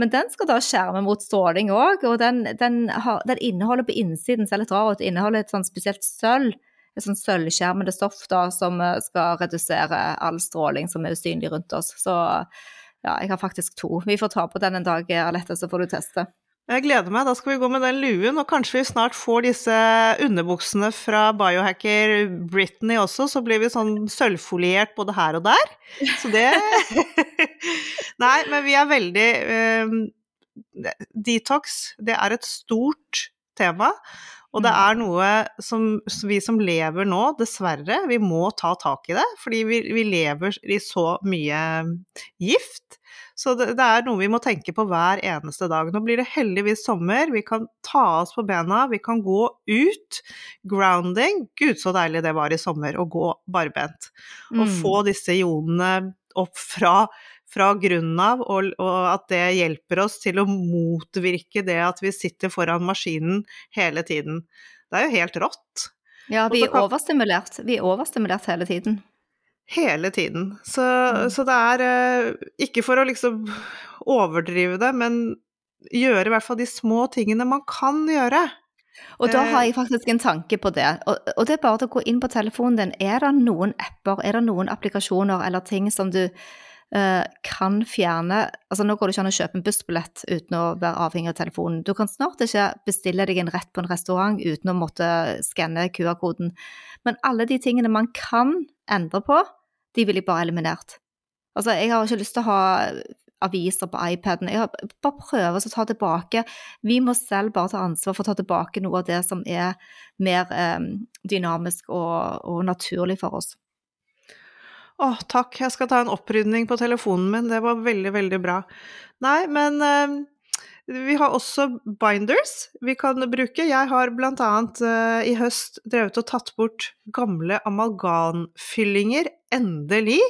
Men den skal da skjerme mot stråling òg, og den, den, har, den, inneholder på innsiden ser litt rar ut, inneholder et sånn spesielt sølv, et sånn sølvskjermende stoff da, som eh, skal redusere all stråling som er usynlig rundt oss. Så ja, jeg har faktisk to. Vi får ta på den en dag, Alette, så får du teste. Jeg gleder meg. Da skal vi gå med den luen, og kanskje vi snart får disse underbuksene fra biohacker Britney også, så blir vi sånn sølvfoliert både her og der. Så det Nei, men vi er veldig um, Detox, det er et stort tema. Og det mm. er noe som vi som lever nå, dessverre, vi må ta tak i det. Fordi vi, vi lever i så mye gift. Så det, det, er noe vi må tenke på hver eneste dag. Nå blir det heldigvis sommer, vi kan ta oss på bena, vi kan gå ut. Grounding, gud så deilig det var i sommer å gå barbent. Mm. Og få disse ionene opp fra, fra grunnen av, og, og, at det hjelper oss til å motvirke det at vi sitter foran maskinen hele tiden. Det er jo helt rått. Ja, vi er overstimulert. Vi er overstimulert hele tiden. Hele tiden. Så, mm. så det er eh, Ikke for å liksom overdrive det, men gjøre i hvert fall de små tingene man kan gjøre. Og da har eh. jeg faktisk en tanke på det. Og, det er bare å gå inn på telefonen din. Er det noen apper, er det noen applikasjoner eller ting som du kan fjerne Altså nå går det ikke an å kjøpe en bussbillett uten å være avhengig av telefonen. Du kan snart ikke bestille deg en rett på en restaurant uten å måtte skanne QR-koden. Men alle de tingene man kan endre på, de vil jeg bare eliminert. Altså, jeg har ikke lyst til å ha aviser på iPaden. Jeg har bare prøver å ta tilbake Vi må selv bare ta ansvar for å ta tilbake noe av det som er mer eh, dynamisk og, og, naturlig for oss. Å, takk. Jeg skal ta en opprydning på telefonen min. Det var veldig, veldig bra. Nei, men eh, vi har også binders vi kan bruke. Jeg har blant annet uh, i høst drevet og tatt bort gamle amalganfyllinger, endelig.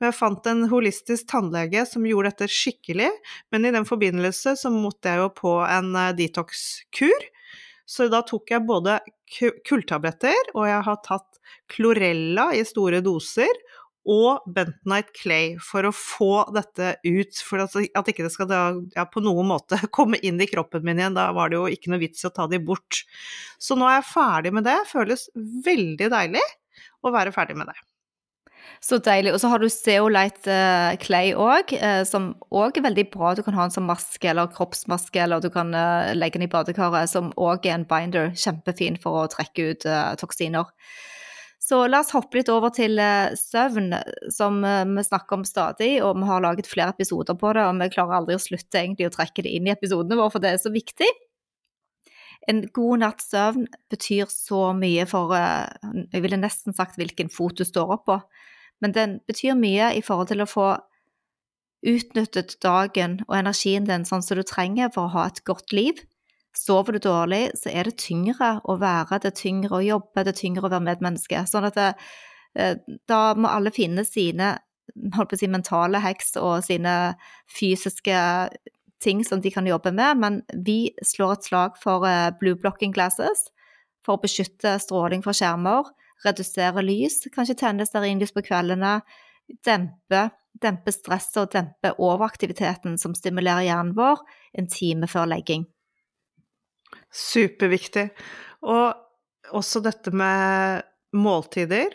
Jeg fant en holistisk tannlege som gjorde dette skikkelig, men i den forbindelse så måtte jeg jo på en uh, detox-kur. Så da tok jeg både kulltabletter, og jeg har tatt klorella i store doser, og Bentonite Clay for å få dette ut, for at, ikke det skal da, ja, på noen måte komme inn i kroppen min igjen. Da var det jo ikke noe vits i å ta de bort. Så nå er jeg ferdig med det. Føles veldig deilig å være ferdig med det. Så deilig. Og så har du Zeolite uh, Clay òg, uh, som òg er veldig bra. Du kan ha den som maske eller kroppsmaske, eller du kan uh, legge den i badekaret, som òg er en binder. Kjempefin for å trekke ut toksiner. Så la oss hoppe litt over til søvn, som vi snakker om stadig. Og vi har laget flere episoder på det, og vi klarer aldri å slutte egentlig å trekke det inn i episodene våre, for det er så viktig. En god natts søvn betyr så mye for Jeg ville nesten sagt hvilken fot du står opp på. Men den betyr mye i forhold til å få utnyttet dagen og energien din sånn som du trenger for å ha et godt liv. Sover du dårlig, så er det tyngre å være, det er tyngre å jobbe, det er tyngre å være medmenneske. Sånn at det, eh, da må alle finne sine holdt på å si, mentale heks og sine fysiske ting som de kan jobbe med, men vi slår et slag for eh, blue blocking glasses for å beskytte stråling fra skjermer redusere lys, kanskje tenne stearinlys på kveldene, dempe, dempe stresset og dempe overaktiviteten som stimulerer hjernen vår en time før legging. Superviktig. Og også dette med måltider.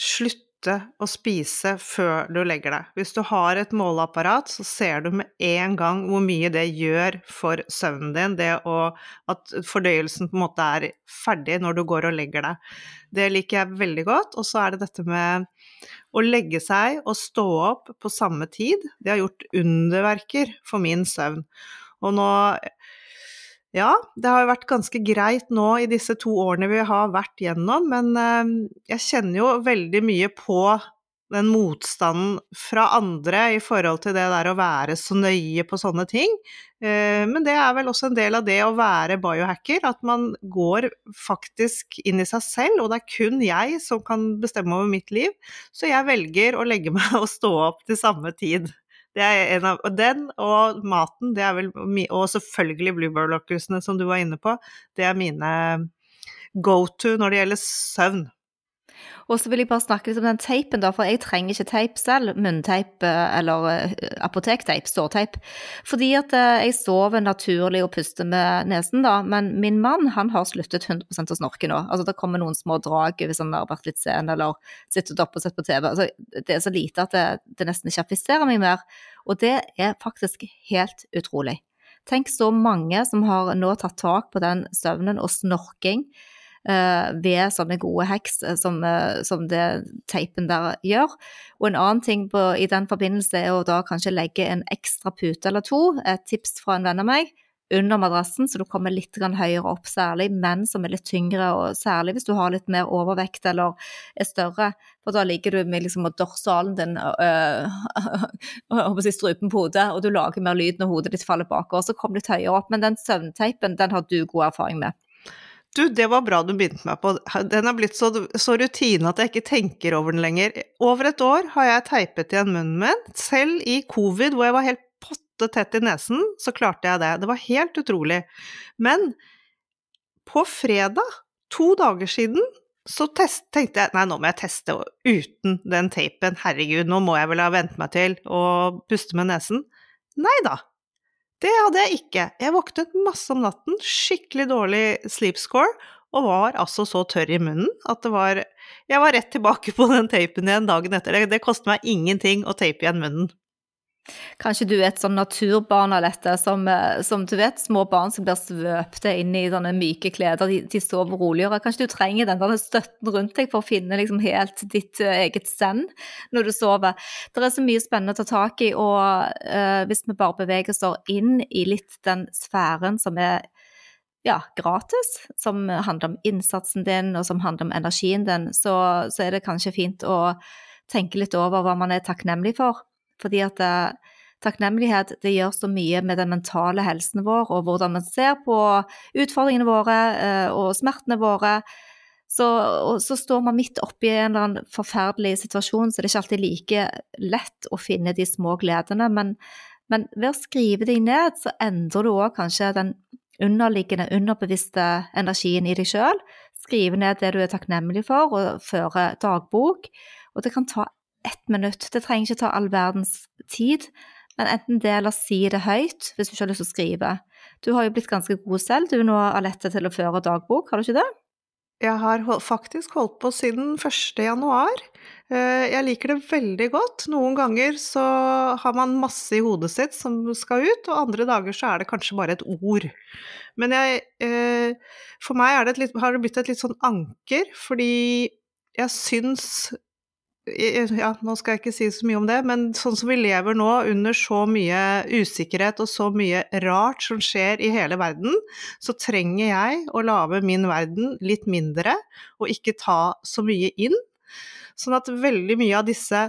Slutte å spise før du legger deg. Hvis du har et måleapparat, så ser du med en gang hvor mye det gjør for søvnen din, det å, at fordøyelsen på en måte er ferdig når du går og legger deg. Det liker jeg veldig godt. Og så er det dette med å legge seg og stå opp på samme tid. Det har gjort underverker for min søvn. Og nå ja, det har jo vært ganske greit nå i disse to årene vi har vært gjennom, men eh, jeg kjenner jo veldig mye på den motstanden fra andre i forhold til det der å være så nøye på sånne ting. Eh, men det er vel også en del av det å være biohacker, at man går faktisk inn i seg selv, og det er kun jeg som kan bestemme over mitt liv. Så jeg velger å legge meg og stå opp til samme tid. Det er en av, og den og maten, det er vel Og selvfølgelig Bluebird Lockersene, som du var inne på. Det er mine go to når det gjelder søvn. Og så vil jeg bare snakke litt om den teipen, da, for jeg trenger ikke teip selv. Munnteip eh, eller eh, apotekteip, sårteip. Fordi at eh, jeg sover naturlig og puster med nesen, da. Men min mann han har sluttet 100 å snorke nå. Altså det kommer noen små drag hvis han har vært litt sen eller sittet oppe og sett på TV. Altså, det er så lite at det, det nesten ikke affiserer meg mer. Og det er faktisk helt utrolig. Tenk så mange som har nå tatt tak på den søvnen og snorking ved sånne gode heks eh, som, eh, som, det teipen der gjør. Og en annen ting på, i den forbindelse er å da kanskje legge en ekstra pute eller to, et tips fra en venn av meg, under madrassen, så du kommer litt høyere opp, særlig men som er litt tyngre, og særlig hvis du har litt mer overvekt eller er større, for da ligger du med liksom dorsalen din øh, strupen på hodet, og du lager mer lyd når hodet ditt faller bakover, så kom litt høyere opp. Men den søvnteipen, den har du god erfaring med. Du, det var bra du begynte meg på. Den har blitt så, så, rutine at jeg ikke tenker over den lenger. Over et år har jeg teipet igjen munnen min. Selv i covid, hvor jeg var helt potte tett i nesen, så klarte jeg det. Det var helt utrolig. Men på fredag, to dager siden, så test, tenkte jeg nei, nå må jeg teste uten den teipen. Herregud, nå må jeg vel ha vent meg til å puste med nesen. Nei da, det hadde jeg ikke. Jeg våknet masse om natten, skikkelig dårlig sleep score, og var altså så tørr i munnen at det var Jeg var rett tilbake på den teipen igjen dagen etter. Det, det koster meg ingenting å tape igjen munnen. Kanskje du er et sånn naturbarn av dette, som, eh, som, du vet, små barn som blir svøpte inn i sånne myke kleder, de, de sover roligere. Kanskje du trenger den der støtten rundt deg for å finne liksom helt ditt uh, eget send når du sover. Det er så mye spennende å ta tak i, og uh, hvis vi bare beveger oss inn i litt den sfæren som er ja, gratis, som handler om innsatsen din, og som handler om energien din, så, så er det kanskje fint å tenke litt over hva man er takknemlig for. Fordi at eh, takknemlighet det gjør så mye med den mentale helsen vår, og hvordan man ser på utfordringene våre eh, og smertene våre. Så, så, står man midt oppi en eller annen forferdelig situasjon, så det er ikke alltid like lett å finne de små gledene. Men, men ved å skrive deg ned, så endrer du òg kanskje den underliggende, underbevisste energien i deg sjøl. Skrive ned det du er takknemlig for, og føre dagbok. Og det kan ta ett minutt. Det trenger ikke ta all verdens tid, men enten det eller si det høyt hvis du ikke har lyst til å skrive. Du har jo blitt ganske god selv, du er nå, Alette, til å føre dagbok, har du ikke det? Jeg har faktisk holdt på siden 1. januar. Eh, jeg liker det veldig godt. Noen ganger så har man masse i hodet sitt som skal ut, og andre dager så er det kanskje bare et ord. Men jeg eh, For meg det litt, har det blitt et litt sånn anker, fordi jeg syns ja, nå skal jeg ikke si så mye om det, men sånn som vi lever nå, under så mye usikkerhet og så mye rart som skjer i hele verden, så trenger jeg å lage min verden litt mindre, og ikke ta så mye inn. Sånn at veldig mye av disse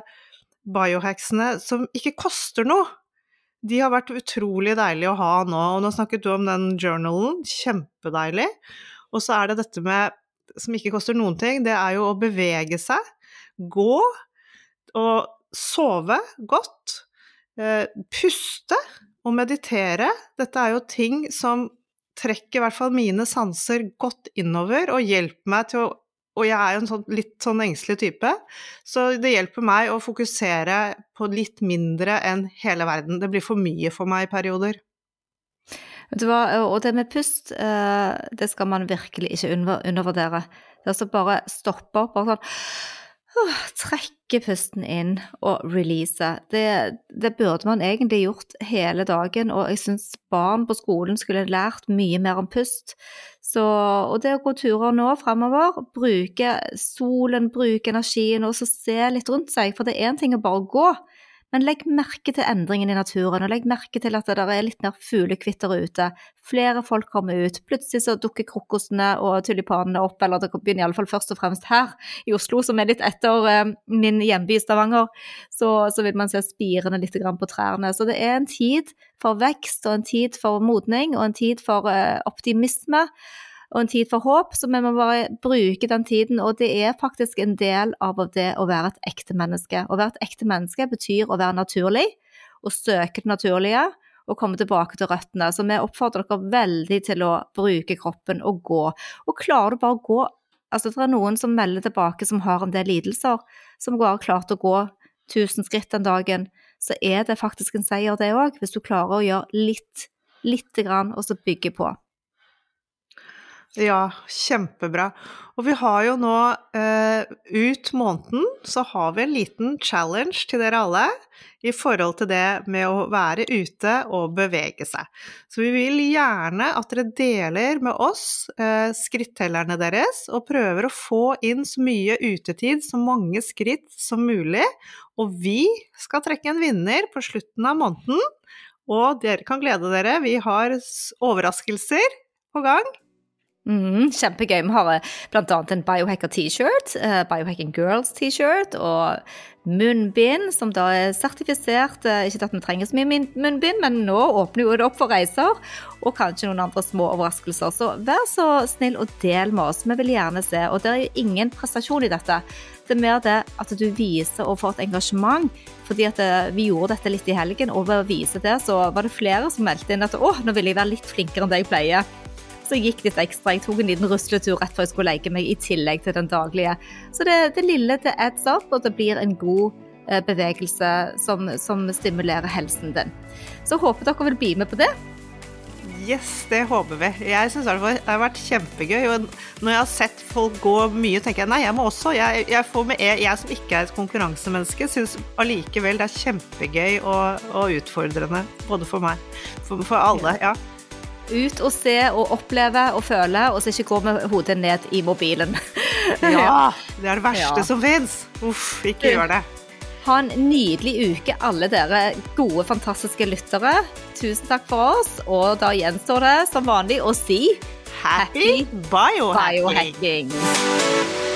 biohacksene som ikke koster noe, de har vært utrolig deilige å ha nå. Og nå snakket du om den journalen, kjempedeilig. Og så er det dette med, som ikke koster noen ting, det er jo å bevege seg gå og sove godt, eh, puste og meditere. Dette er jo ting som trekker i hvert fall mine sanser godt innover og hjelper meg til å og jeg er jo en sånn, litt sånn engstelig type, så det hjelper meg å fokusere på litt mindre enn hele verden. Det blir for mye for meg i perioder. Vet du hva, og det med pust, eh, det skal man virkelig ikke undervurdere. Det er altså bare stoppe opp, bare sånn trekke pusten inn og release. Det, det, burde man egentlig gjort hele dagen, og jeg syns barn på skolen skulle lært mye mer om pust. Så, og det å gå turer nå fremover, bruke solen, bruke energien og så se litt rundt seg, for det er en ting å bare gå. Men legg merke til endringen i naturen, og legg merke til at det er litt mer fuglekvitter ute. Flere folk kommer ut. Plutselig så dukker krokosene og tulipanene opp, eller det begynner iallfall først og fremst her i Oslo, som er litt etter eh, min hjemby Stavanger. Så, så, vil man se spirene litt på trærne. Så det er en tid for vekst, og en tid for modning, og en tid for eh, optimisme og en tid for håp, så vi må bare bruke den tiden. Og det er faktisk en del av det å være et ekte menneske. Å være et ekte menneske betyr å være naturlig, å søke det naturlige og komme tilbake til røttene. Så vi oppfordrer dere veldig til å bruke kroppen og gå. Og klarer du bare å gå Altså, det er noen som melder tilbake som har en del lidelser, som bare har klart å gå 1000 skritt den dagen, så er det faktisk en seier, det òg, hvis du klarer å gjøre litt, lite grann, og så bygge på. Ja, kjempebra. Og vi har jo nå eh, ut måneden så har vi en liten challenge til dere alle i forhold til det med å være ute og bevege seg. Så vi vil gjerne at dere deler med oss eh, skrittellerne deres og prøver å få inn så mye utetid, så mange skritt som mulig. Og vi skal trekke en vinner på slutten av måneden, og dere kan glede dere. Vi har overraskelser på gang. Mm, kjempegøy. Vi har eh, bl.a. en Biohacker T-shirt, uh, Biohacking Girls T-shirt og munnbind, som da er sertifisert. Uh, ikke at vi trenger så mye munnbind, men nå åpner jo det opp for reiser. Og kanskje noen andre små overraskelser. Så vær så snill og del med oss. Vi vil gjerne se. Og det er jo ingen prestasjon i dette. Det er mer det at du viser og får et engasjement. Fordi at vi gjorde dette litt i helgen, og ved å vise det, så var det flere som meldte inn at å, nå vil jeg være litt flinkere enn det jeg pleier så jeg gikk litt ekstra. Jeg tok en liten rusletur rett før jeg skulle leke meg, i tillegg til den daglige. Så det, det lille til adds up, og det blir en god eh, bevegelse som, som, stimulerer helsen din. Så håper dere vil bli med på det. Yes, det håper vi. Jeg syns det har vært kjempegøy. Og når jeg har sett folk gå mye, tenker jeg nei, jeg må også. Jeg, jeg, med, jeg som ikke er et konkurransemenneske, syns allikevel det er kjempegøy og, og utfordrende. Både for meg, for, for alle. ja. Ut og se og oppleve og føle, og så ikke gå med hodet ned i mobilen. ja, det er det verste ja. som fins. Uff, ikke gjør det. Ha en nydelig uke, alle dere gode, fantastiske lyttere. Tusen takk for oss, og da gjenstår det som vanlig å si Happy, happy biohacking. biohacking.